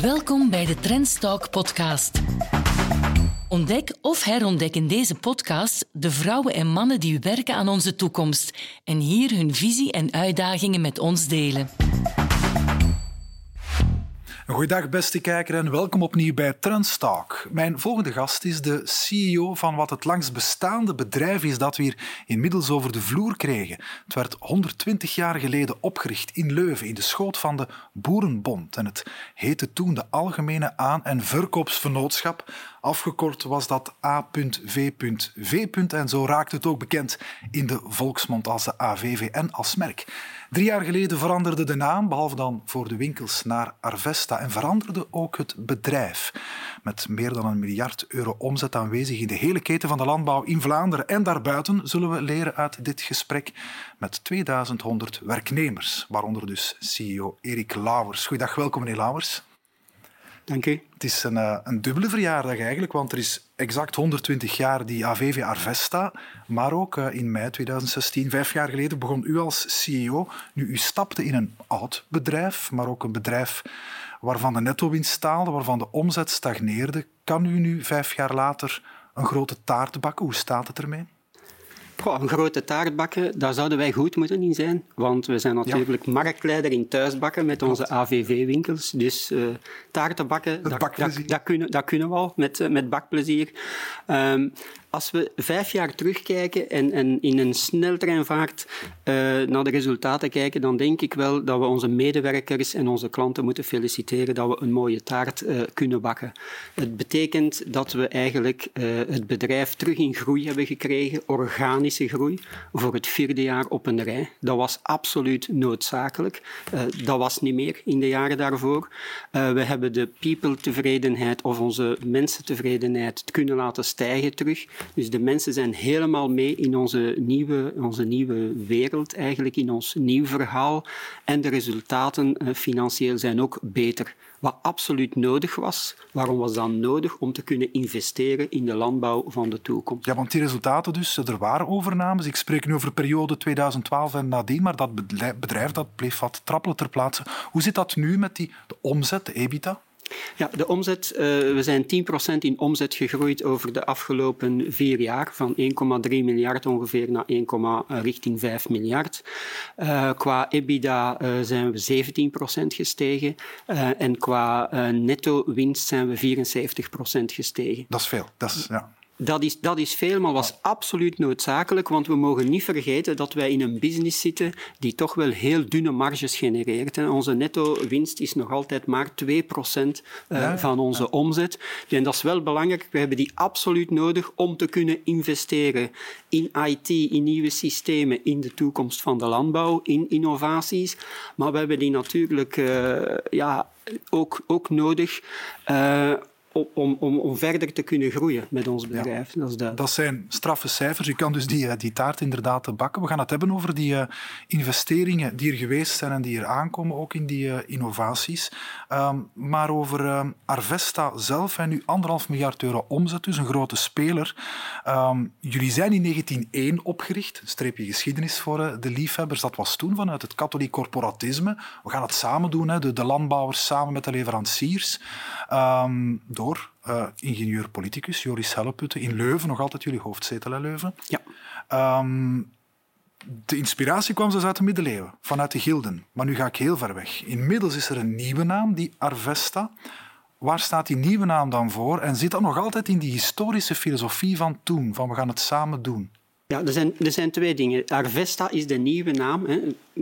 Welkom bij de Trendstalk podcast. Ontdek of herontdek in deze podcast de vrouwen en mannen die werken aan onze toekomst en hier hun visie en uitdagingen met ons delen. Goeiedag beste kijker en welkom opnieuw bij Trendstalk. Mijn volgende gast is de CEO van wat het langst bestaande bedrijf is dat we hier inmiddels over de vloer kregen. Het werd 120 jaar geleden opgericht in Leuven in de schoot van de Boerenbond en het heette toen de Algemene Aan- en Verkoopsvernootschap. Afgekort was dat A.V.V. En zo raakte het ook bekend in de volksmond als de AVVN als merk. Drie jaar geleden veranderde de naam, behalve dan voor de winkels, naar Arvesta en veranderde ook het bedrijf. Met meer dan een miljard euro omzet aanwezig in de hele keten van de landbouw in Vlaanderen en daarbuiten, zullen we leren uit dit gesprek met 2100 werknemers, waaronder dus CEO Erik Lauwers. Goedendag, welkom meneer Lauwers. Het is een, uh, een dubbele verjaardag eigenlijk, want er is exact 120 jaar die AVV Arvesta, maar ook uh, in mei 2016, vijf jaar geleden, begon u als CEO. Nu, u stapte in een oud bedrijf, maar ook een bedrijf waarvan de netto-winst staalde, waarvan de omzet stagneerde. Kan u nu, vijf jaar later, een grote taart bakken? Hoe staat het ermee? Goh, een grote taart bakken, daar zouden wij goed moeten in zijn. Want we zijn natuurlijk ja. marktleider in thuisbakken met onze AVV-winkels. Dus uh, taarten bakken, dat, dat, dat, kunnen, dat kunnen we al met, uh, met bakplezier. Um, als we vijf jaar terugkijken en, in een sneltreinvaart uh, naar de resultaten kijken, dan denk ik wel dat we onze medewerkers en onze klanten moeten feliciteren dat we een mooie taart uh, kunnen bakken. Het betekent dat we eigenlijk uh, het bedrijf terug in groei hebben gekregen, organische groei, voor het vierde jaar op een rij. Dat was absoluut noodzakelijk. dat was niet meer in de jaren daarvoor. we hebben de people-tevredenheid of onze mensentevredenheid kunnen laten stijgen terug. Dus de mensen zijn helemaal mee in onze nieuwe, onze nieuwe wereld, eigenlijk in ons nieuw verhaal. En de resultaten uh, financieel zijn ook beter. Wat absoluut nodig was. Waarom was dat nodig? Om te kunnen investeren in de landbouw van de toekomst. Ja, want die resultaten dus, er waren overnames. Ik spreek nu over de periode 2012 en nadien, maar dat bedrijf dat bleef wat trappelen ter plaatse. Hoe zit dat nu met die, de omzet, de EBITDA? Ja, de omzet, uh, we zijn 10% in omzet gegroeid over de afgelopen vier jaar, van 1,3 miljard ongeveer naar 1, richting 5 miljard. Uh, qua EBITDA zijn we 17% gestegen en qua netto winst zijn we 74% gestegen. Dat is veel. Dat is, ja. Dat is, dat is veel, maar was absoluut noodzakelijk, want we mogen niet vergeten dat wij in een business zitten die toch wel heel dunne marges genereert. Onze netto-winst is nog altijd maar 2% uh, van onze omzet. En dat is wel belangrijk. We hebben die absoluut nodig om te kunnen investeren in IT, in nieuwe systemen, in de toekomst van de landbouw, in innovaties. Maar we hebben die natuurlijk uh, ja, ook, ook nodig uh, om, om, om verder te kunnen groeien met ons bedrijf. Ja, dat, dat, zijn straffe cijfers. Je kan dus die, die taart inderdaad bakken. We gaan het hebben over die uh, investeringen die er geweest zijn en die er aankomen, ook in die uh, innovaties. Um, maar over uh, Arvesta zelf, en nu anderhalf miljard euro omzet, dus een grote speler. Um, jullie zijn in 1901 opgericht, een streepje geschiedenis voor de liefhebbers. Dat was toen vanuit het katholiek corporatisme. We gaan het samen doen, hè, de, de landbouwers samen met de leveranciers. Door uh, ingenieur-politicus Joris Helleputte in Leuven, nog altijd jullie hoofdzetel in Leuven. Ja. Um, de inspiratie kwam dus uit de middeleeuwen, vanuit de gilden. Maar nu ga ik heel ver weg. Inmiddels is er een nieuwe naam, die Arvesta. Waar staat die nieuwe naam dan voor? En zit dat nog altijd in die historische filosofie van toen, van we gaan het samen doen? Ja, er zijn, er zijn twee dingen. Arvesta is de nieuwe naam. Hè.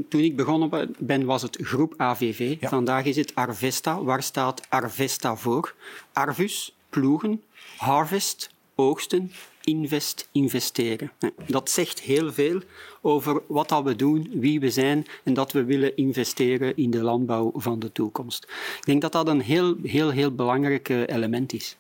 Toen ik begonnen ben, was het groep AVV. Ja. Vandaag is het Arvesta. Waar staat Arvesta voor? Arvus, ploegen. Harvest, oogsten. Invest, investeren. Dat zegt heel veel over wat dat we doen, wie we zijn en dat we willen investeren in de landbouw van de toekomst. Ik denk dat dat een heel, heel, heel belangrijk element is.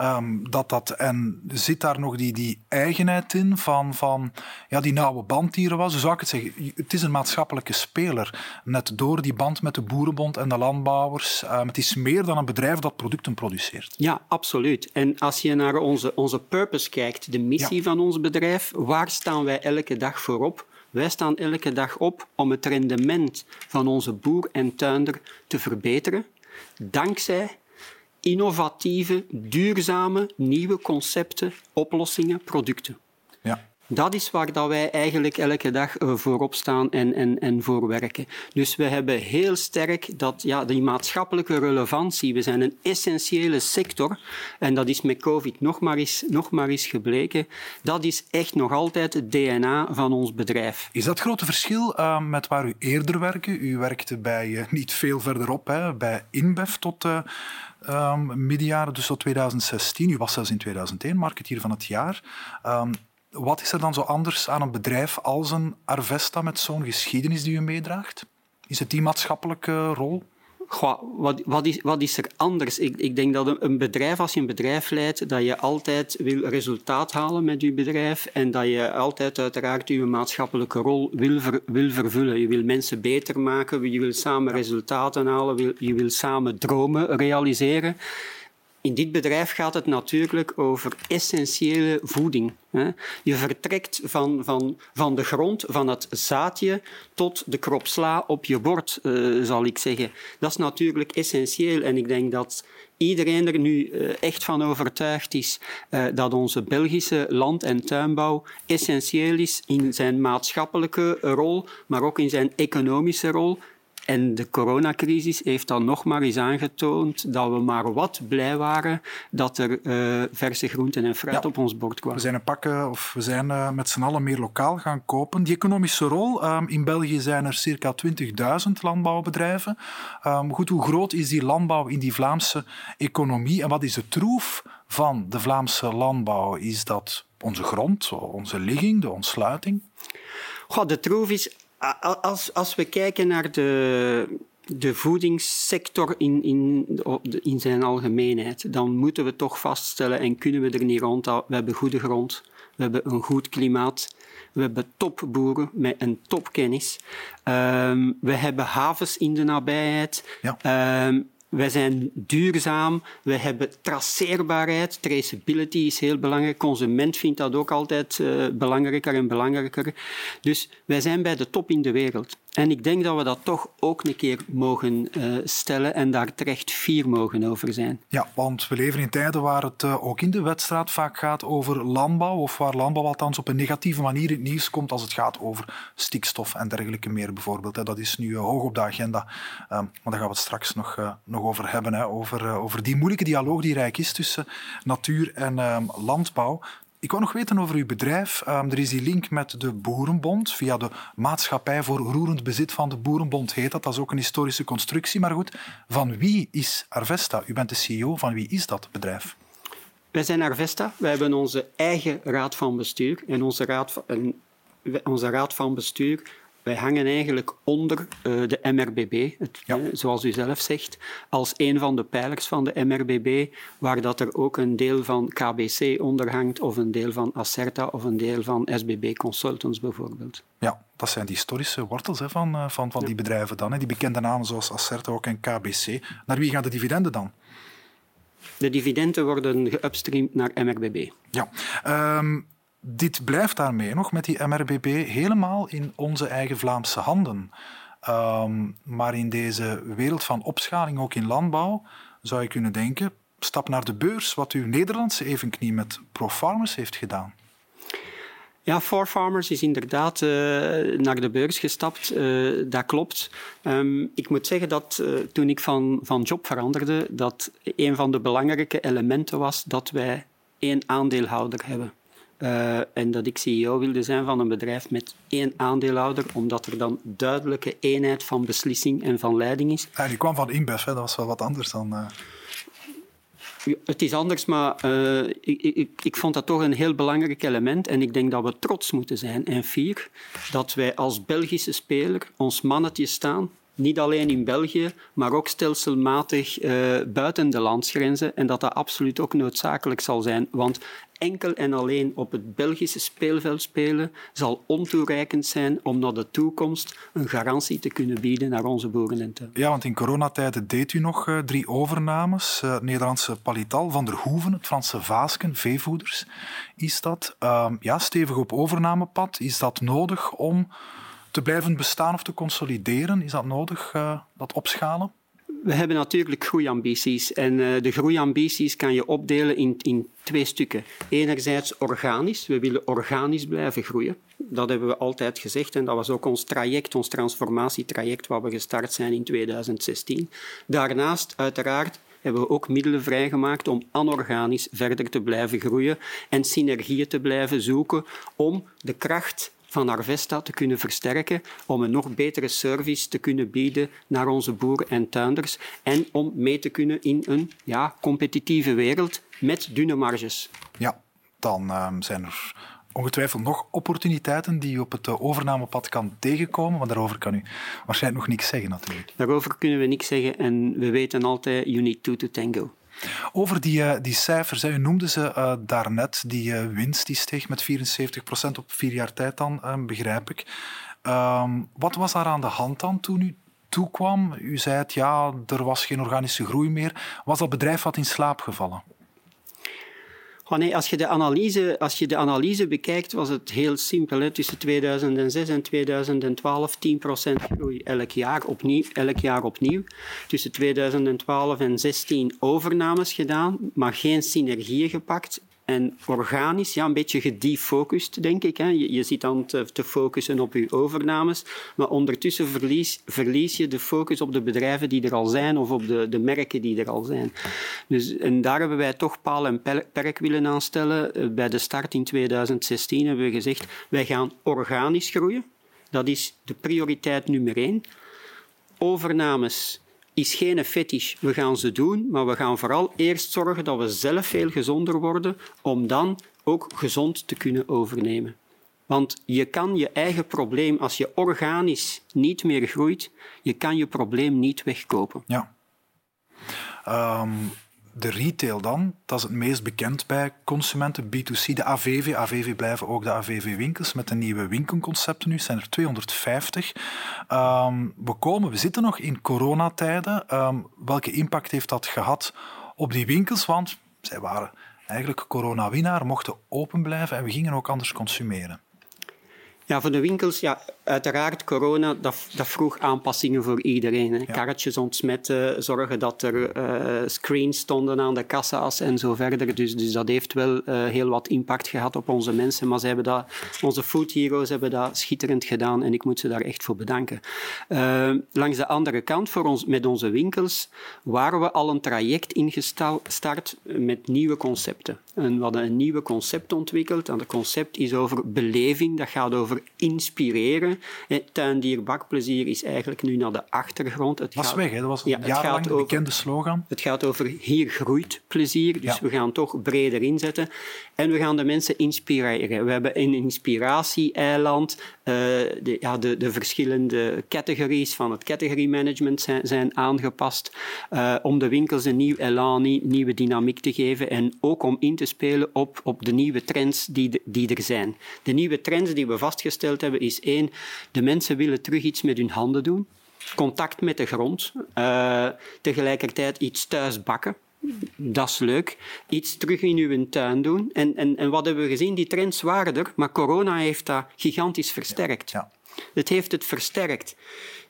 Um, dat dat, en zit daar nog die, die eigenheid in van, van ja, die nauwe band die er was? Hoe zou ik het zeggen? Het is een maatschappelijke speler. Net door die band met de Boerenbond en de landbouwers. Um, het is meer dan een bedrijf dat producten produceert. Ja, absoluut. En als je naar onze, onze purpose kijkt, de missie ja. van ons bedrijf, waar staan wij elke dag voor op? Wij staan elke dag op om het rendement van onze boer en tuinder te verbeteren dankzij innovatieve, duurzame, nieuwe concepten, oplossingen, producten. Ja. Dat is waar dat wij eigenlijk elke dag uh, voorop staan en, en, en voor werken. Dus we hebben heel sterk dat, ja, die maatschappelijke relevantie. We zijn een essentiële sector en dat is met COVID nog maar eens, nog maar eens gebleken. Dat is echt nog altijd het DNA van ons bedrijf. Is dat grote verschil uh, met waar u eerder werkte? U werkte bij uh, niet veel verderop, hè, bij InBev tot um, middenjaren, dus tot 2016. U was zelfs in 2001 marketeer van het jaar. Um, wat is er dan zo anders aan een bedrijf als een Arvesta met zo'n geschiedenis die u meedraagt? Is het die maatschappelijke rol? Goh, wat, wat, is, wat is er anders? Ik, ik denk dat een bedrijf, als je een bedrijf leidt, dat je altijd wil resultaat halen met je bedrijf en dat je altijd uiteraard je maatschappelijke rol wil, wil vervullen. Je wil mensen beter maken, je wil samen resultaten halen, je wil samen dromen realiseren. In dit bedrijf gaat het natuurlijk over essentiële voeding. Je vertrekt van, van, van de grond, van het zaadje, tot de krop sla op je bord, uh, zal ik zeggen. Dat is natuurlijk essentieel en ik denk dat iedereen er nu uh, echt van overtuigd is uh, dat onze Belgische land- en tuinbouw essentieel is in zijn maatschappelijke rol, maar ook in zijn economische rol. En de coronacrisis heeft dan nog maar eens aangetoond dat we maar wat blij waren dat er uh, verse groenten en fruit op ons bord kwamen. We zijn een pakken, of we zijn uh, met z'n allen meer lokaal gaan kopen. Die economische rol, um, in België zijn er circa 20.000 landbouwbedrijven. Um, goed, hoe groot is die landbouw in die Vlaamse economie en wat is de troef van de Vlaamse landbouw? Is dat onze grond, onze ligging, de ontsluiting? Goh, de troef is als, als we kijken naar de, de voedingssector in, in, in zijn algemeenheid, dan moeten we toch vaststellen en kunnen we er niet rond. We hebben goede grond, we hebben een goed klimaat, we hebben topboeren met een topkennis. Um, we hebben havens in de nabijheid. Ja. Um, wij zijn duurzaam, we hebben traceerbaarheid, traceability is heel belangrijk. Consument vindt dat ook altijd uh, belangrijker en belangrijker. Dus wij zijn bij de top in de wereld. En ik denk dat we dat toch ook een keer mogen uh, stellen en daar terecht fier mogen over zijn. Ja, want we leven in tijden waar het uh, ook in de wedstrijd vaak gaat over landbouw, of waar landbouw althans op een negatieve manier in het nieuws komt als het gaat over stikstof en dergelijke meer bijvoorbeeld. Hè. Dat is nu uh, hoog op de agenda, um, maar daar gaan we het straks nog, nog over hebben, hè. Over, over die moeilijke dialoog die rijk is tussen natuur en um, landbouw. Ik wou nog weten over uw bedrijf. Um, er is die link met de Boerenbond via de Maatschappij voor Roerend Bezit van de Boerenbond heet dat. Dat is ook een historische constructie. Maar goed, van wie is Arvesta? U bent de CEO. Van wie is dat bedrijf? Wij zijn Arvesta. Wij hebben onze eigen raad van bestuur. En onze raad onze raad van bestuur wij hangen eigenlijk onder uh, de MRBB, het, ja. zoals u zelf zegt, als een van de pijlers van de MRBB, waar dat er ook een deel van KBC onder hangt, of een deel van Acerta, of een deel van SBB Consultants bijvoorbeeld. Ja, dat zijn die historische wortels hè, van, uh, van, van die bedrijven dan, hè, die bekende namen zoals Acerta ook en KBC. Naar wie gaan de dividenden dan? De dividenden worden geupstreamd naar MRBB. Ja. Um, dit blijft daarmee nog met die MRBB helemaal in onze eigen Vlaamse handen. Um, maar in deze wereld van opschaling, ook in landbouw, zou je kunnen denken, stap naar de beurs, wat uw Nederlandse evenknie met ProFarmers heeft gedaan. Ja, For Farmers is inderdaad uh, naar de beurs gestapt. Uh, dat klopt. Um, ik moet zeggen dat uh, toen ik van, van job veranderde, dat een van de belangrijke elementen was dat wij één aandeelhouder hebben. Uh, en dat ik CEO wilde zijn van een bedrijf met één aandeelhouder, omdat er dan duidelijke eenheid van beslissing en van leiding is. Ja, die kwam van InBev, hè? dat was wel wat anders dan... Uh... Ja, het is anders, maar uh, ik, ik, ik, vond dat toch een heel belangrijk element. En ik denk dat we trots moeten zijn en fier dat wij als Belgische speler ons mannetje staan niet alleen in België, maar ook stelselmatig uh, buiten de landsgrenzen. En dat dat absoluut ook noodzakelijk zal zijn. Want enkel en alleen op het Belgische speelveld spelen zal ontoereikend zijn om naar de toekomst een garantie te kunnen bieden naar onze boeren en tuin. Ja, want in coronatijden deed u nog uh, drie overnames. Uh, het Nederlandse Palital, Van der Hoeven, het Franse Vaasken, veevoeders. Is dat uh, ja, stevig op overnamepad? Is dat nodig om te blijven bestaan of te consolideren? Is dat nodig, uh, dat opschalen? We hebben natuurlijk groeiambities. En uh, de groeiambities kan je opdelen in, in twee stukken. Enerzijds organisch. We willen organisch blijven groeien. Dat hebben we altijd gezegd en dat was ook ons traject, ons transformatietraject, waar we gestart zijn in 2016. Daarnaast, uiteraard, hebben we ook middelen vrijgemaakt om anorganisch verder te blijven groeien en synergieën te blijven zoeken om de kracht van Arvesta te kunnen versterken, om een nog betere service te kunnen bieden naar onze boeren en tuinders en om mee te kunnen in een ja, competitieve wereld met dunne marges. Ja, dan um, zijn er ongetwijfeld nog opportuniteiten die je op het eh, overnamepad kan tegenkomen, maar daarover kan u waarschijnlijk nog niks zeggen natuurlijk. Daarover kunnen we niks zeggen en we weten altijd, you need two to tango. Over die, uh, die cijfers, u noemde ze uh, daarnet, die uh, winst die steeg met 74% op vier jaar tijd dan, begrijp ik. Um, wat was daar aan de hand dan toen u toekwam? U zei het, ja, er was geen organische groei meer. Was dat bedrijf wat in slaap gevallen? Oh als je, de analyse, als je de analyse bekijkt, was het heel simpel. Hè. Tussen 2006 en 2012 10% groei elk jaar, opnieuw, elk jaar opnieuw. Tussen 2012 en 2016 overnames gedaan, maar geen synergieën gepakt. En organisch, ja, een beetje gedefocust, denk ik. Hè. Je, je zit dan te, focussen op je overnames, maar ondertussen verlies, verlies je de focus op de bedrijven die er al zijn of op de, de merken die er al zijn. Dus, en daar hebben wij toch paal en perk willen aanstellen. Eh, bij de start in 2016 hebben we gezegd, wij gaan organisch groeien. Dat is de prioriteit nummer één. Overnames is geen fetish. We gaan ze doen, maar we gaan vooral eerst zorgen dat we zelf veel gezonder worden, om dan ook gezond te kunnen overnemen. Want je kan je eigen probleem, als je organisch niet meer groeit, je kan je probleem niet wegkopen. Ja. Um, de retail dan, dat is het meest bekend bij consumenten, B2C, de AVV. AVV blijven ook de AVV-winkels met de nieuwe winkelconcepten nu, zijn er 250. Um, we komen, we zitten nog in coronatijden. Um, welke impact heeft dat gehad op die winkels? Want zij waren eigenlijk corona-winnaar, mochten open blijven en we gingen ook anders consumeren. Ja, voor de winkels, ja, uiteraard, corona, dat, dat vroeg aanpassingen voor iedereen. Hè. Karretjes ontsmetten, zorgen dat er uh, screens stonden aan de kassa's en zo verder. Dus, dus dat heeft wel uh, heel wat impact gehad op onze mensen. Maar ze hebben dat, onze food heroes hebben dat schitterend gedaan en ik moet ze daar echt voor bedanken. Uh, langs de andere kant, voor ons, met onze winkels, waren we al een traject ingestart met nieuwe concepten. En we hadden een nieuwe concept ontwikkeld. En dat concept is over beleving, dat gaat over inspireren. Tuindier bakplezier is eigenlijk nu naar de achtergrond. Het was weg, hè? dat was ja, jarenlang een bekende slogan. Het gaat over hier groeit plezier, dus we gaan toch breder inzetten. En we gaan de mensen inspireren. We hebben een inspiratie-eiland. Uh, de, ja, de, de, verschillende categories van het category management zijn, zijn aangepast uh, om de winkels een nieuw elan, nieuwe dynamiek te geven en ook om in te spelen op, op de nieuwe trends die, die er zijn. De nieuwe trends die we vastgesteld hebben is één, de mensen willen terug iets met hun handen doen. Contact met de grond. Uh, tegelijkertijd iets thuis bakken. Dat is leuk. Iets terug in uw tuin doen. En, en, en wat hebben we gezien? Die trends waren er, maar corona heeft dat gigantisch versterkt. Ja, ja. Het heeft het versterkt.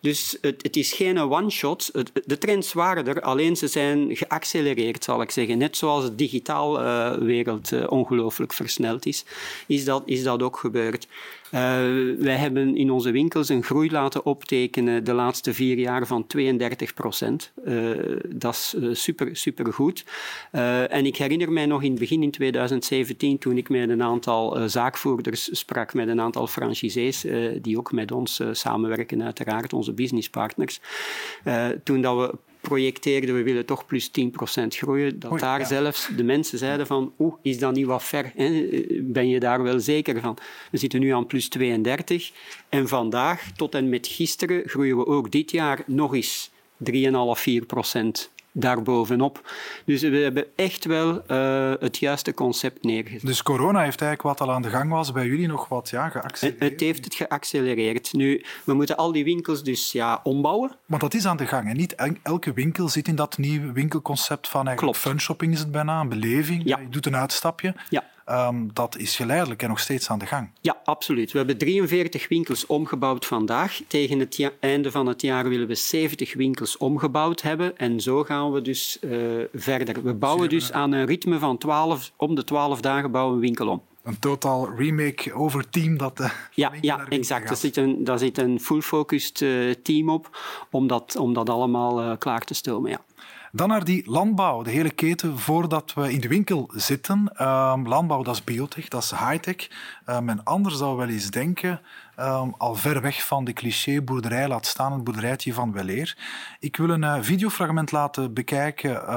Dus het, het is geen one-shot. De trends waren er, alleen ze zijn geaccelereerd, zal ik zeggen. Net zoals de digitaal uh, wereld uh, ongelooflijk versneld is, is dat, is dat ook gebeurd. Uh, wij hebben in onze winkels een groei laten optekenen de laatste vier jaar van 32 procent. Uh, dat is uh, super, super goed. en ik herinner mij nog in het begin in 2017, toen ik met een aantal zaakvoerders sprak, met een aantal franchisees, die ook met ons samenwerken, uiteraard, onze businesspartners. toen dat we projecteerden, we willen toch plus 10% groeien, dat daar zelfs de mensen zeiden van, oeh, is dat niet wat ver? Hè? Ben je daar wel zeker van? We zitten nu aan plus 32 en vandaag tot en met gisteren groeien we ook dit jaar nog eens 3,5, 4% daarbovenop. Dus we hebben echt wel uh, het juiste concept neergezet. Dus corona heeft eigenlijk wat al aan de gang was bij jullie nog wat ja, geaccelereerd? Het heeft het geaccelereerd. Nu, we moeten al die winkels dus ja, ombouwen. Want dat is aan de gang. En niet elke winkel zit in dat nieuwe winkelconcept van eigenlijk Klopt. funshopping is het bijna, een beleving. Ja. Je doet een uitstapje. Ja. Ehm, dat is geleidelijk en nog steeds aan de gang. Ja, absoluut. We hebben 43 winkels omgebouwd vandaag. Tegen het einde van het jaar willen we 70 winkels omgebouwd hebben. En zo gaan we dus uh, verder. We bouwen dus aan een ritme van 12, om de 12 dagen bouwen we een winkel om een totaal remake over team dat uh, ja, ja exact. Daar zit een, daar zit een full-focused uh, team op om dat, om dat allemaal uh, klaar te stomen. Ja. Dan naar die landbouw, de hele keten voordat we in de winkel zitten. Um, landbouw, dat is biotech, dat is high-tech. Men anders zou wel eens denken, um, al ver weg van de cliché boerderij, laat staan het boerderijtje van Weleer. Ik wil een uh, videofragment laten bekijken,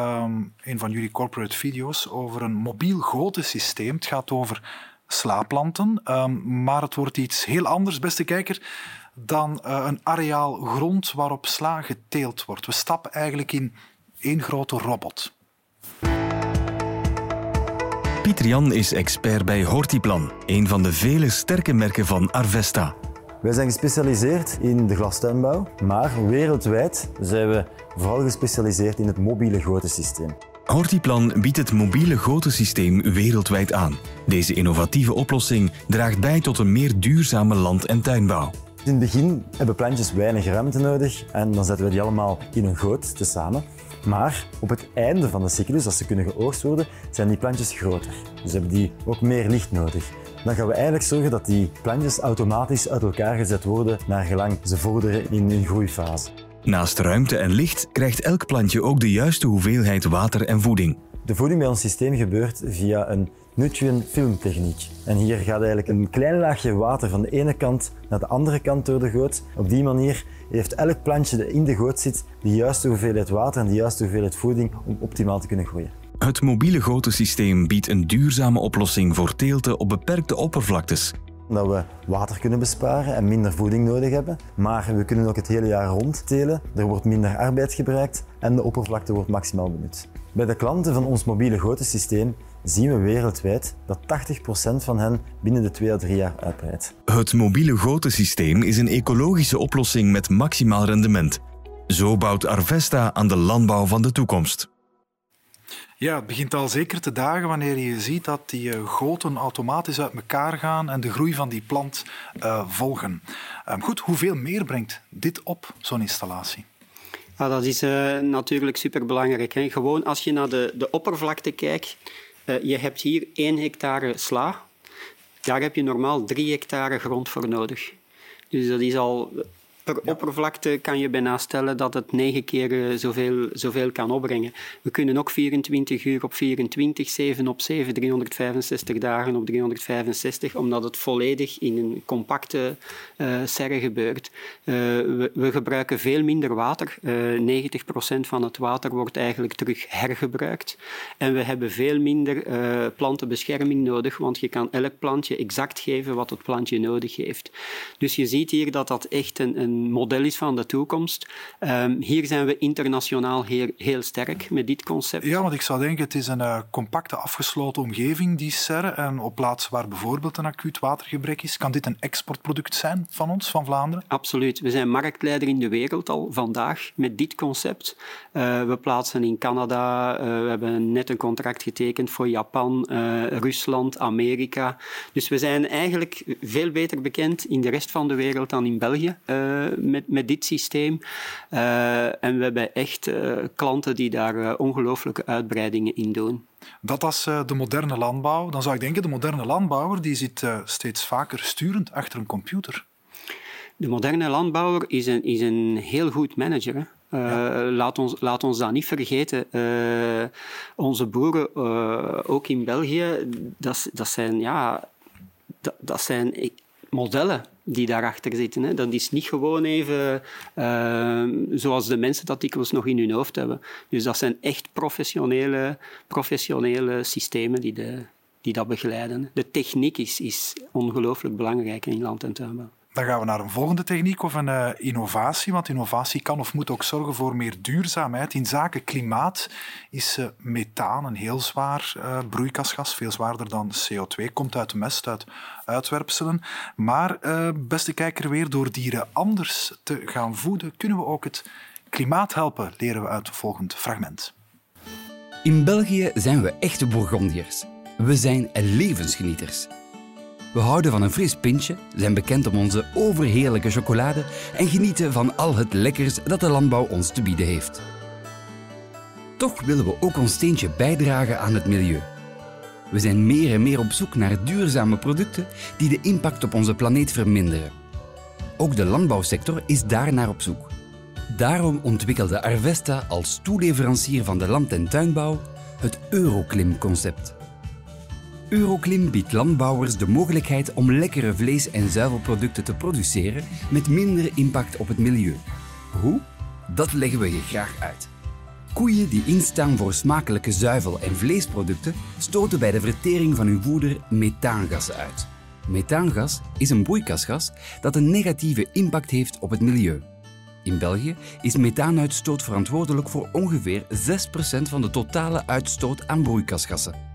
een van jullie corporate video's, over een mobiel gotensysteem. Het gaat over slaapplanten, maar het wordt iets heel anders, beste kijker dan uh, een areaal grond waarop sla geteeld wordt. We stappen eigenlijk in één grote robot. Pieter Jan is expert bij Hortiplan, een van de vele sterke merken van Arvesta. Wij zijn gespecialiseerd in de glastuinbouw, maar wereldwijd zijn we vooral gespecialiseerd in het mobiele gotensysteem. Hortiplan biedt het mobiele gotensysteem wereldwijd aan. Deze innovatieve oplossing draagt bij tot een meer duurzame land- en tuinbouw. In het begin hebben plantjes weinig ruimte nodig en dan zetten we die allemaal in een goot tezamen. Maar op het einde van de cyclus, als ze kunnen geoogst worden, zijn die plantjes groter. Dus hebben die ook meer licht nodig. Dan gaan we eigenlijk zorgen dat die plantjes automatisch uit elkaar gezet worden naar gelang ze vorderen in hun groeifase. Naast ruimte en licht krijgt elk plantje ook de juiste hoeveelheid water en voeding. De voeding bij ons systeem gebeurt via een nutrient filmtechniek. En hier gaat eigenlijk een klein laagje water van de ene kant naar de andere kant door de goot. Op die manier heeft elk plantje dat in de goot zit de juiste hoeveelheid water en de juiste hoeveelheid voeding om optimaal te kunnen groeien. Het mobiele gotensysteem biedt een duurzame oplossing voor teelten op beperkte oppervlaktes. Dat we water kunnen besparen en minder voeding nodig hebben. Maar we kunnen ook het hele jaar rond telen. Er wordt minder arbeid gebruikt en de oppervlakte wordt maximaal benut. Bij de klanten van ons mobiele gotensysteem zien we wereldwijd dat 80% van hen binnen de 2 à 3 jaar uitbreidt. Het mobiele gotensysteem is een ecologische oplossing met maximaal rendement. Zo bouwt Arvesta aan de landbouw van de toekomst. Ja, het begint al zeker te dagen wanneer je ziet dat die uh, goten automatisch uit elkaar gaan en de groei van die plant uh, volgen. Um, goed, hoeveel meer brengt dit op, zo'n installatie? Ja, dat is uh, natuurlijk superbelangrijk. Hè. Gewoon als je naar de, de oppervlakte kijkt, uh, je hebt hier 1 hectare sla. Daar heb je normaal 3 hectare grond voor nodig. Dus dat is al per oppervlakte kan je bijna stellen dat het negen keer zoveel, zoveel kan opbrengen. We kunnen ook 24 uur op 24, 7 op 7, 365 dagen op 365, omdat het volledig in een compacte uh, serre gebeurt. Uh, we, we, gebruiken veel minder water. Uh, 90% van het water wordt eigenlijk terug hergebruikt. En we hebben veel minder plantenbescherming nodig, want je kan elk plantje exact geven wat het plantje nodig heeft. Dus je ziet hier dat dat echt een, een model is van de toekomst. Um, hier zijn we internationaal heel, heel, sterk met dit concept. Ja, want ik zou denken, het is een uh, compacte, afgesloten omgeving, die serre. En op plaatsen waar bijvoorbeeld een acuut watergebrek is, kan dit een exportproduct zijn van ons, van Vlaanderen? Absoluut. We zijn marktleider in de wereld al vandaag met dit concept. Uh, we plaatsen in Canada, uh, we hebben net een contract getekend voor Japan, Rusland, Amerika. Dus we zijn eigenlijk veel beter bekend in de rest van de wereld dan in België met, met dit systeem. Uh, en we hebben echt uh, klanten die daar ongelooflijke uitbreidingen in doen. Dat als de moderne landbouw. Dan zou ik denken, de moderne landbouwer die zit steeds vaker sturend achter een computer. De moderne landbouwer is een, is een heel goed manager. Hè? Uh, laat, ons, laat ons dat niet vergeten. Uh, onze boeren, uh, ook in België, dat, dat zijn, ja, dat, dat zijn modellen die daarachter zitten. Hè. Dat is niet gewoon even uh, zoals de mensen dat dikwijls nog in hun hoofd hebben. Dus dat zijn echt professionele, professionele systemen die, de, die dat begeleiden. De techniek is, is ongelooflijk belangrijk in land- en tuinbouw. Dan gaan we naar een volgende techniek of een uh, innovatie. Want innovatie kan of moet ook zorgen voor meer duurzaamheid. In zaken klimaat is uh, methaan een heel zwaar uh, broeikasgas, veel zwaarder dan CO2. Komt uit mest, uit uitwerpselen. Maar, beste kijker, weer door dieren anders te gaan voeden, kunnen we ook het klimaat helpen, leren we uit het volgende fragment. In België zijn we echte Bourgondiërs. We zijn levensgenieters. We houden van een fris pintje, zijn bekend om onze overheerlijke chocolade en genieten van al het lekkers dat de landbouw ons te bieden heeft. Toch willen we ook ons steentje bijdragen aan het milieu. We zijn meer en meer op zoek naar duurzame producten die de impact op onze planeet verminderen. Ook de landbouwsector is daarnaar op zoek. Daarom ontwikkelde Arvesta als toeleverancier van de land- en tuinbouw het Euroclim-concept. Euroclim biedt landbouwers de mogelijkheid om lekkere vlees- en zuivelproducten te produceren met minder impact op het milieu. Hoe? Dat leggen we je graag uit. Koeien die instaan voor smakelijke zuivel- en vleesproducten stoten bij de vertering van hun voeder methaangassen uit. Methaangas is een broeikasgas dat een negatieve impact heeft op het milieu. In België is methaanuitstoot verantwoordelijk voor ongeveer 6% van de totale uitstoot aan broeikasgassen.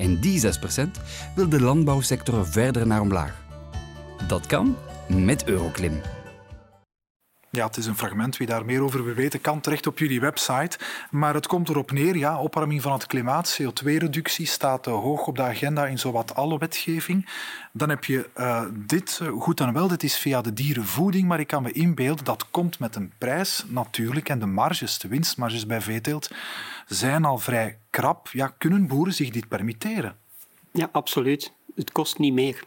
En die 6% wil de landbouwsector verder naar omlaag. Dat kan met Euroclim. Ja, het is een fragment. Wie daar meer over wil weten, kan terecht op jullie website. Maar het komt erop neer, ja, opwarming van het klimaat, CO2-reductie staat hoog op de agenda in zowat alle wetgeving. Dan heb je uh, dit, uh, goed en wel, dit is via de dierenvoeding, maar ik kan me inbeelden, dat komt met een prijs natuurlijk. En de marges, de winstmarges bij veeteelt, zijn al vrij krap. Ja, kunnen boeren zich dit permitteren? Ja, absoluut. Het kost niet meer.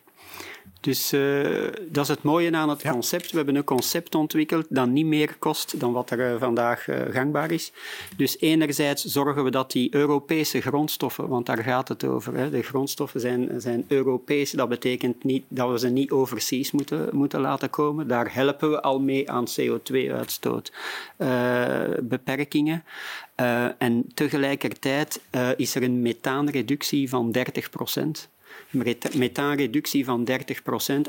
Dus uh, dat is het mooie aan het ja. concept. We hebben een concept ontwikkeld dat niet meer kost dan wat er uh, vandaag uh, gangbaar is. Dus enerzijds zorgen we dat die Europese grondstoffen, want daar gaat het over, hè, de grondstoffen zijn, zijn Europees. Dat betekent niet dat we ze niet overseas moeten, moeten laten komen. Daar helpen we al mee aan CO2-uitstoot beperkingen. en tegelijkertijd is er een methaanreductie van 30 procent methaanreductie van 30%,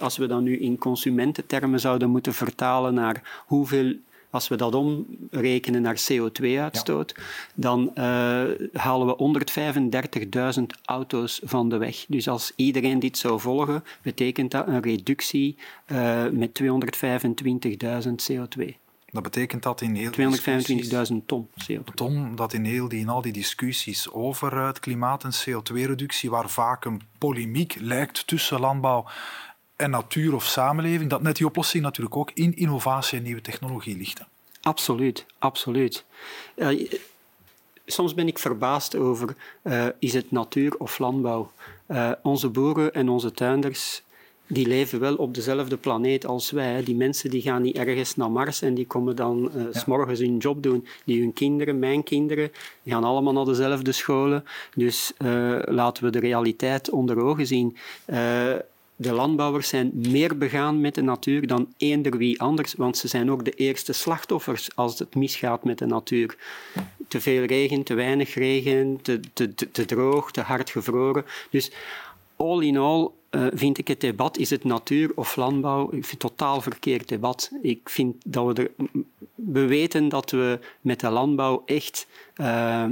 als we dat nu in consumententermen zouden moeten vertalen naar hoeveel als we dat omrekenen naar CO2-uitstoot, ja. dan uh, halen we 135.000 auto's van de weg. Dus als iedereen dit zou volgen, betekent dat een reductie uh, met 225.000 CO2. Dat betekent dat in heel 225.000 ton CO2. Ton, dat in, heel die, in al die discussies over het klimaat en CO2-reductie, waar vaak een polemiek lijkt tussen landbouw en natuur of samenleving, dat net die oplossing natuurlijk ook in innovatie en nieuwe technologie ligt. Absoluut, absoluut. Uh, soms ben ik verbaasd over, uh, is het natuur of landbouw? Uh, onze boeren en onze tuinders die leven wel op dezelfde planeet als wij. Die mensen die gaan niet ergens naar Mars en die komen dan uh, ja. s morgens hun job doen. Die hun kinderen, mijn kinderen, die gaan allemaal naar dezelfde scholen. Dus uh, laten we de realiteit onder ogen zien. Uh, de landbouwers zijn meer begaan met de natuur dan eender wie anders, want ze zijn ook de eerste slachtoffers als het misgaat met de natuur. Te veel regen, te weinig regen, te, te, te, te droog, te hard gevroren. Dus all in all uh, vind ik het debat, is het natuur of landbouw, ik vind het totaal verkeerd debat. Ik vind dat we er, we weten dat we met de landbouw echt uh,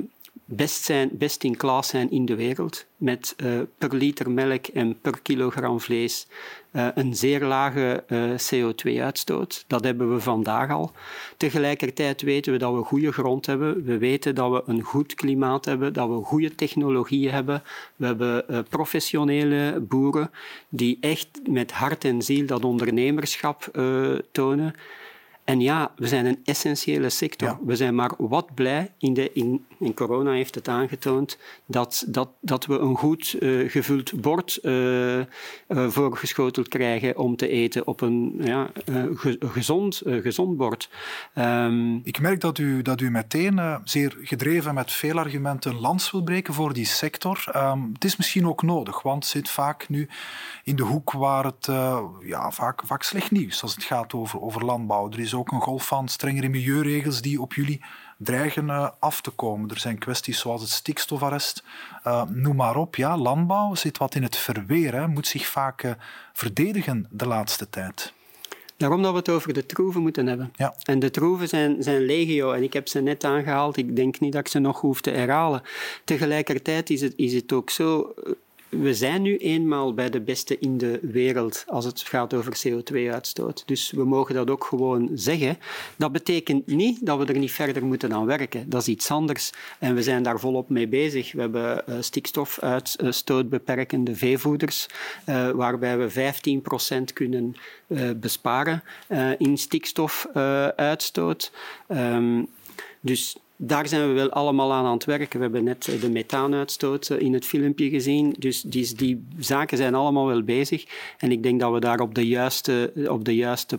best, zijn, best in klas zijn in de wereld. Met uh, per liter melk en per kilogram vlees uh, een zeer lage uh, CO2-uitstoot. Dat hebben we vandaag al. Tegelijkertijd weten we dat we goede grond hebben. We weten dat we een goed klimaat hebben, dat we goede technologieën hebben. We hebben professionele boeren die echt met hart en ziel dat ondernemerschap tonen. En ja, we zijn een essentiële sector. Ja. We zijn maar wat blij, in, de, in, in corona heeft het aangetoond, dat, dat, dat we een goed uh, gevuld bord uh, uh, voorgeschoteld krijgen om te eten op een ja, ge, gezond, gezond bord. Um, Ik merk dat u, dat u meteen zeer gedreven met veel argumenten lans wil breken voor die sector. Um, het is misschien ook nodig, want het zit vaak nu in de hoek waar het ja, vaak, vaak slecht nieuws als het gaat over, over landbouw. Er is ook een golf van strengere milieuregels die op jullie dreigen uh, af te komen. Er zijn kwesties zoals het stikstofarrest, uh, noem maar op. Ja, landbouw zit wat in het verweer, hè, moet zich vaak uh, verdedigen de laatste tijd. Daarom dat we het over de troeven moeten hebben. Ja. En de troeven zijn, zijn legio en ik heb ze net aangehaald. Ik denk niet dat ik ze nog hoef te herhalen. Tegelijkertijd is het, is het ook zo we zijn nu eenmaal bij de beste in de wereld als het gaat over CO2-uitstoot. Dus we mogen dat ook gewoon zeggen. Dat betekent niet dat we er niet verder moeten aan werken. Dat is iets anders. En we zijn daar volop mee bezig. We hebben uh, stikstofuitstoot beperkende veevoeders, uh, waarbij we 15% kunnen uh, besparen in stikstofuitstoot. Um, dus daar zijn we wel allemaal aan aan het werken. We hebben net de methaanuitstoot in het filmpje gezien. Dus die, die zaken zijn allemaal wel bezig. En ik denk dat we daar op de juiste, op de juiste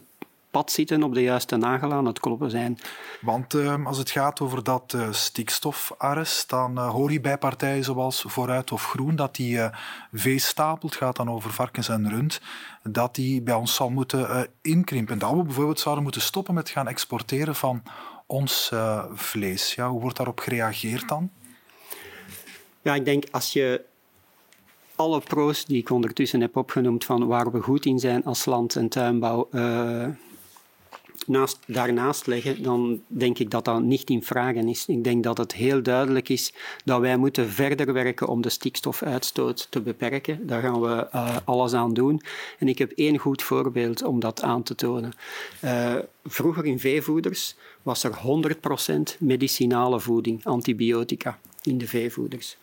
pad zitten, op de juiste nagel aan het kloppen zijn. Want uh, als het gaat over dat stikstofarrest, dan uh, hoor je bij partijen zoals Vooruit of Groen dat die veestapel, het gaat dan over varkens en rund, dat die bij ons zal moeten inkrimpen. Dat we bijvoorbeeld zouden moeten stoppen met gaan exporteren van ons uh, vlees. Ja, hoe wordt daarop gereageerd dan? Ja, ik denk als je alle pro's die ik ondertussen heb opgenoemd van waar we goed in zijn als land- en tuinbouw uh, naast, daarnaast leggen, dan denk ik dat dat niet in vragen is. Ik denk dat het heel duidelijk is dat wij moeten verder werken om de stikstofuitstoot te beperken. Daar gaan we uh, alles aan doen. En ik heb één goed voorbeeld om dat aan te tonen. Uh, vroeger in veevoeders was er 100% medicinale voeding, antibiotica, in de veevoeders.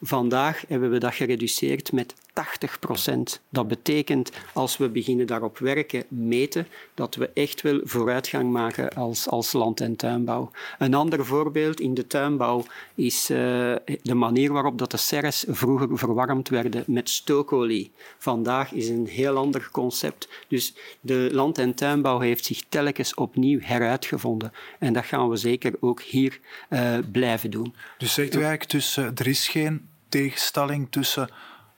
Vandaag hebben we dat gereduceerd met 80 procent. Dat betekent, als we beginnen daarop werken, meten, dat we echt wel vooruitgang maken als, als land- en tuinbouw. Een ander voorbeeld in de tuinbouw is uh, de manier waarop dat de serres vroeger verwarmd werden met stookolie. Vandaag is een heel ander concept. Dus de land- en tuinbouw heeft zich telkens opnieuw heruitgevonden. En dat gaan we zeker ook hier uh, blijven doen. Dus zegt u eigenlijk, er is geen tegenstelling tussen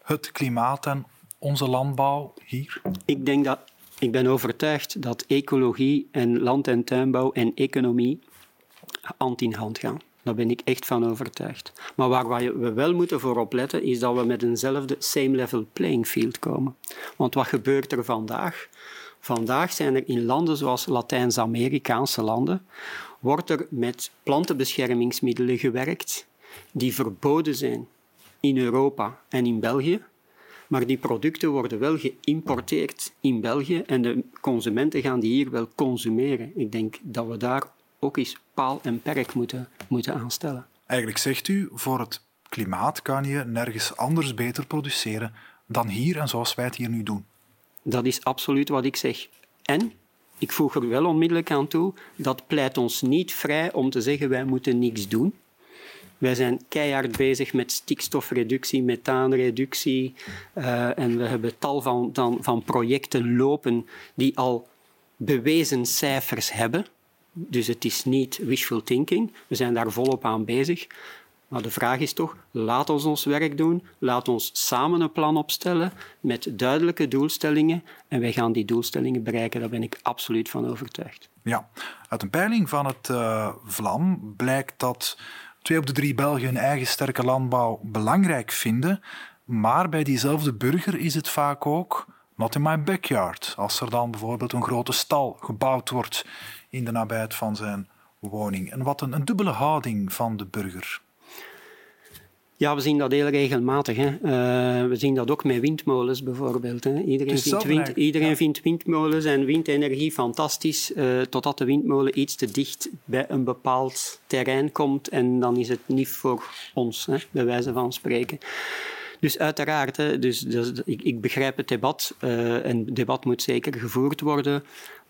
het klimaat en onze landbouw hier? Ik denk dat ik ben overtuigd dat ecologie en land- en tuinbouw en economie hand in hand gaan. Daar ben ik echt van overtuigd. Maar waar we wel moeten voor opletten, is dat we met eenzelfde same level playing field komen. Want wat gebeurt er vandaag? Vandaag zijn er in landen zoals Latijns-Amerikaanse landen, wordt er met plantenbeschermingsmiddelen gewerkt die verboden zijn in Europa en in België. Maar die producten worden wel geïmporteerd in België en de consumenten gaan die hier wel consumeren. Ik denk dat we daar ook eens paal en perk moeten, moeten aanstellen. Eigenlijk zegt u, voor het klimaat kan je nergens anders beter produceren dan hier en zoals wij het hier nu doen. Dat is absoluut wat ik zeg. En ik voeg er wel onmiddellijk aan toe, dat pleit ons niet vrij om te zeggen wij moeten niks doen. Wij zijn keihard bezig met stikstofreductie, methaanreductie. Uh, en we hebben tal van, dan, van projecten lopen die al bewezen cijfers hebben. Dus het is niet wishful thinking. We zijn daar volop aan bezig. Maar de vraag is toch, laat ons ons werk doen, laat ons samen een plan opstellen met duidelijke doelstellingen en wij gaan die doelstellingen bereiken, daar ben ik absoluut van overtuigd. Ja, uit een peiling van het uh, VLAM blijkt dat twee op de drie Belgen hun eigen sterke landbouw belangrijk vinden. Maar bij diezelfde burger is het vaak ook not in my backyard. Als er dan bijvoorbeeld een grote stal gebouwd wordt in de nabijheid van zijn woning. En wat een, een dubbele houding van de burger. Ja, we zien dat heel regelmatig. Hè. Uh, we zien dat ook met windmolens bijvoorbeeld. Hè. Iedereen, vindt, wind, iedereen ja. vindt, windmolens en windenergie fantastisch, uh, totdat de windmolen iets te dicht bij een bepaald terrein komt en dan is het niet voor ons, hè, bij wijze van spreken. Dus uiteraard, hè, dus, dus, ik, ik, begrijp het debat uh, en het debat moet zeker gevoerd worden.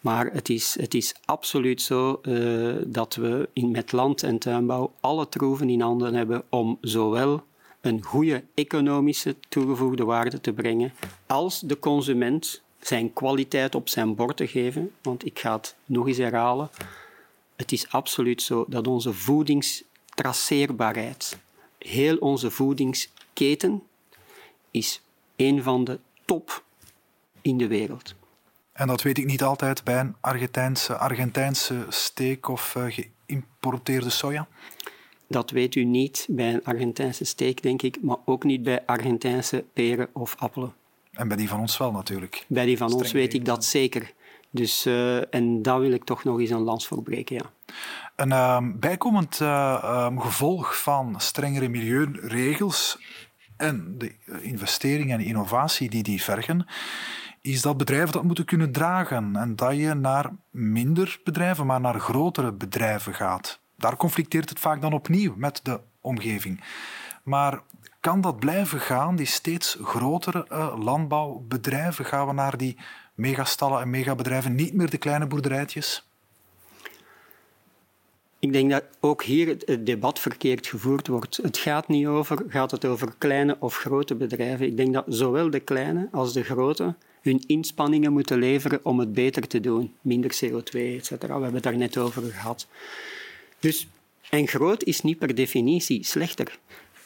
Maar het is, het is absoluut zo uh, dat we in, met land- en tuinbouw alle troeven in handen hebben om zowel een goede economische toegevoegde waarde te brengen, als de consument zijn kwaliteit op zijn bord te geven. Want ik ga het nog eens herhalen. Het is absoluut zo dat onze voedingstraceerbaarheid, heel onze voedingsketen, is een van de top in de wereld. En dat weet ik niet altijd bij een Argentijnse, Argentijnse steak of uh, geïmporteerde soja? Dat weet u niet bij een Argentijnse steak, denk ik, maar ook niet bij Argentijnse peren of appelen. En bij die van ons wel natuurlijk. Bij die van ons weet ik dat zeker. Dus, uh, en daar wil ik toch nog eens een lans voor breken, ja. Een uh, bijkomend uh, um, gevolg van strengere milieuregels en de investeringen en innovatie die die vergen, is dat bedrijven dat moeten kunnen dragen en dat je naar minder bedrijven, maar naar grotere bedrijven gaat. Daar conflicteert het vaak dan opnieuw met de omgeving. Maar kan dat blijven gaan, die steeds grotere uh, landbouwbedrijven? Gaan we naar die megastallen en megabedrijven, niet meer de kleine boerderijtjes? Ik denk dat ook hier het debat verkeerd gevoerd wordt. Het gaat niet over, gaat het over kleine of grote bedrijven. Ik denk dat zowel de kleine als de grote hun inspanningen moeten leveren om het beter te doen. Minder CO2, etc. We hebben het daar net over gehad. Dus, en groot is niet per definitie slechter.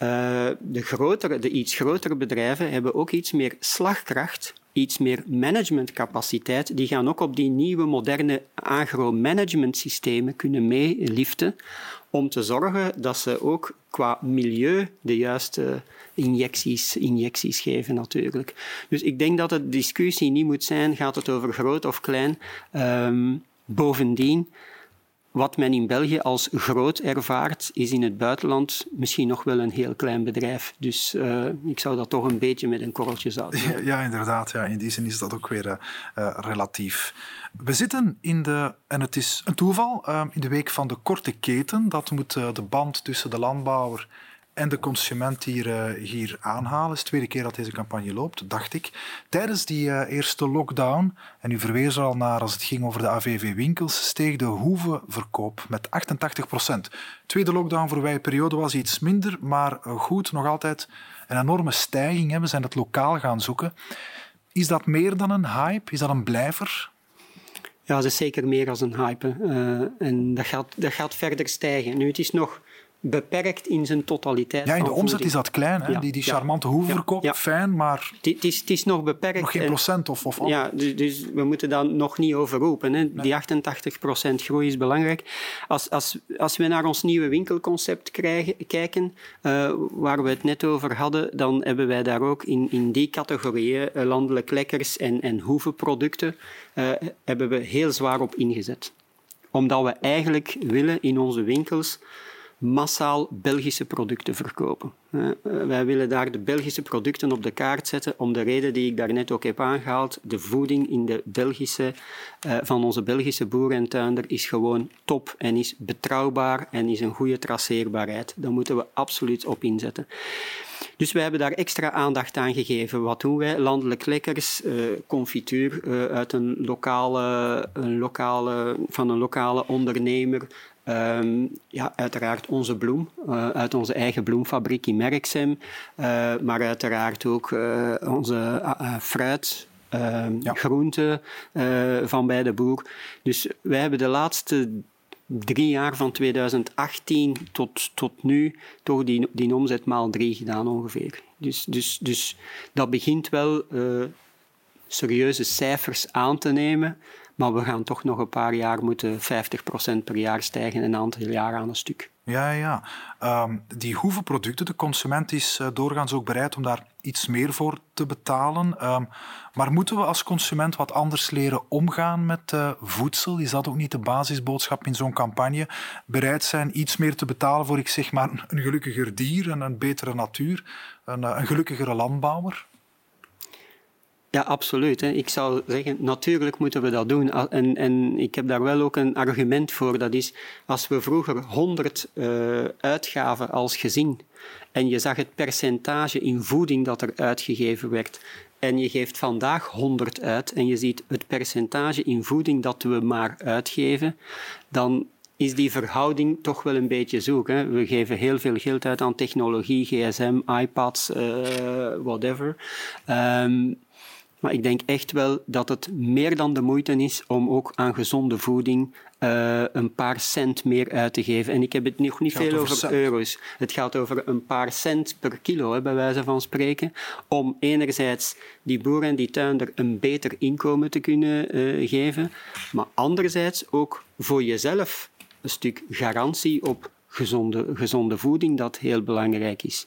Uh, de, grotere, de iets grotere bedrijven hebben ook iets meer slagkracht, iets meer managementcapaciteit. Die gaan ook op die nieuwe moderne agro-management systemen kunnen meeliften om te zorgen dat ze ook qua milieu de juiste injecties, injecties geven natuurlijk. Dus ik denk dat de discussie niet moet zijn, gaat het over groot of klein? Um, bovendien, wat men in België als groot ervaart, is in het buitenland misschien nog wel een heel klein bedrijf. Dus uh, ik zou dat toch een beetje met een korreltje zout ja, ja, inderdaad. Ja. In die zin is dat ook weer uh, relatief. We zitten in de, en het is een toeval, uh, in de week van de korte keten. Dat moet de band tussen de landbouwer en de consument hier, uh, hier aanhalen. Het is de tweede keer dat deze campagne loopt, dacht ik. Tijdens die uh, eerste lockdown, en u verwees er al naar als het ging over de AVV-winkels, steeg de hoevenverkoop met 88 procent. Tweede lockdown voor wij periode was iets minder, maar goed, nog altijd een enorme stijging. We zijn het lokaal gaan zoeken. Is dat meer dan een hype? Is dat een blijver? Ja, dat is zeker meer dan een hype. En dat gaat, dat gaat verder stijgen. Nu, het is nog beperkt in zijn totaliteit. Ja, in de omzet is dat klein, hè? die, die charmante hoeverkoop, fijn, maar... Het is, het is nog beperkt. Nog geen procent of... of ja, dus, dus, we moeten dat nog niet overroepen. Hè. Die 88 procent groei is belangrijk. Als, als, als we naar ons nieuwe winkelconcept krijgen, kijken, uh, waar we het net over hadden, dan hebben wij daar ook in, in die categorieën, uh, landelijk lekkers en, en hoevenproducten, uh, hebben we heel zwaar op ingezet. Omdat we eigenlijk willen in onze winkels massaal Belgische producten verkopen. Eh, wij willen daar de Belgische producten op de kaart zetten om de reden die ik daarnet ook heb aangehaald. De voeding in de Belgische, uh, van onze Belgische boer en tuinder is gewoon top en is betrouwbaar en is een goede traceerbaarheid. Daar moeten we absoluut op inzetten. Dus wij hebben daar extra aandacht aan gegeven. Wat doen wij? Landelijk lekkers, uh, confituur uit een lokale, een lokale, van een lokale ondernemer, Um, ja, uiteraard onze bloem, uh, uit onze eigen bloemfabriek in Merksem, uh, maar uiteraard ook uh, onze fruit, ehm, ja. groenten van bij de boer. Dus wij hebben de laatste drie jaar van 2018 tot, tot nu toch die, die omzet maal drie gedaan ongeveer. Dus, dus, dus dat begint wel serieuze cijfers aan te nemen. Maar we gaan toch nog een paar jaar moeten 50% per jaar stijgen, een aantal jaar aan een stuk. Ja, ja. Um, die hoevenproducten, de consument is uh, doorgaans ook bereid om daar iets meer voor te betalen. Um, maar moeten we als consument wat anders leren omgaan met uh, voedsel? Is dat ook niet de basisboodschap in zo'n campagne? Bereid zijn iets meer te betalen voor, ik zeg maar, een gelukkiger dier en een betere natuur, een, uh, een gelukkigere landbouwer? Ja, absoluut. Hè. Ik zou zeggen, natuurlijk moeten we dat doen. En, en ik heb daar wel ook een argument voor. Dat is, als we vroeger 100 uh, eh, uitgaven als gezin en je zag het percentage in voeding dat er uitgegeven werd, en je geeft vandaag 100 uit en je ziet het percentage in voeding dat we maar uitgeven, dan is die verhouding toch wel een beetje zoek. Hè? We geven heel veel geld uit aan technologie, gsm, iPads, uh, whatever. Um, maar ik denk echt wel dat het meer dan de moeite is om ook aan gezonde voeding uh, een paar cent meer uit te geven. En ik heb het nog niet veel over, euro's. Het gaat over een paar cent per kilo, hè, bij wijze van spreken. Om enerzijds die boer en die tuinder een beter inkomen te kunnen uh, geven. Maar anderzijds ook voor jezelf een stuk garantie op gezonde, gezonde voeding, dat heel belangrijk is.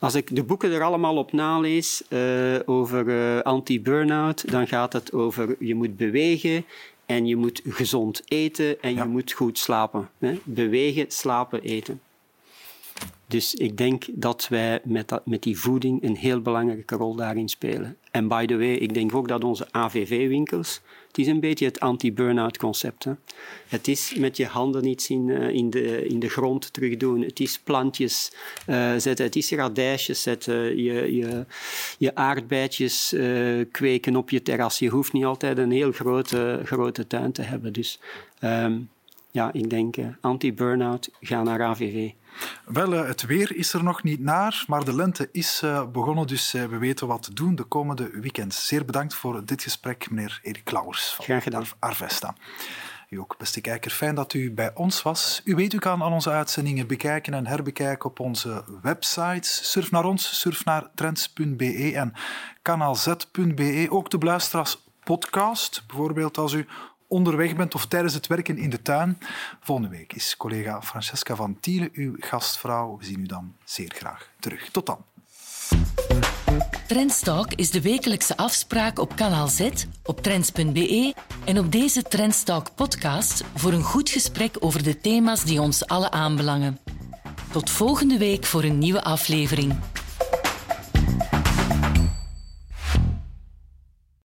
Als ik de boeken er allemaal op nalees uh, over uh, anti-burnout, dan gaat het over je moet bewegen en je moet gezond eten en je moet goed slapen. Hè? Bewegen, slapen, eten. Dus ik denk dat wij met, dat, met die voeding een heel belangrijke rol daarin spelen. En by the way, ik denk ook dat onze AVV-winkels, het is een beetje het anti-burnout concept. Het is met je handen iets in, uh, in, de, in de grond terug doen. Het is plantjes uh, zetten, het is radijsjes zetten, je, je, je aardbeidjes uh, kweken op je terras. Je hoeft niet altijd een heel grote, grote tuin te hebben. Dus um, ja, ik denk anti-burnout, ga naar AVV. Wel, eh, het weer is er nog niet naar, maar de lente is uh, begonnen, dus uh, we weten wat te doen de komende weekends. Zeer bedankt voor dit gesprek, meneer Erik Lauwers van Graag gedaan. Arvesta. U ook, beste kijker, fijn dat u bij ons was. U weet, u kan al onze uitzendingen bekijken en herbekijken op onze websites. Surf naar ons, surf naar trends.be en kanaalz.be. Ook te beluisteren als podcast, bijvoorbeeld als u onderweg bent of tijdens het werken in de tuin. Volgende week is collega Francesca van Tielen uw gastvrouw. We zien u dan zeer graag terug. Tot dan. Trendstalk is de wekelijkse afspraak op kanaal Z, op trends.be en op deze Trendstalk podcast voor een goed gesprek over de thema's die ons alle aanbelangen. Tot volgende week voor een nieuwe aflevering.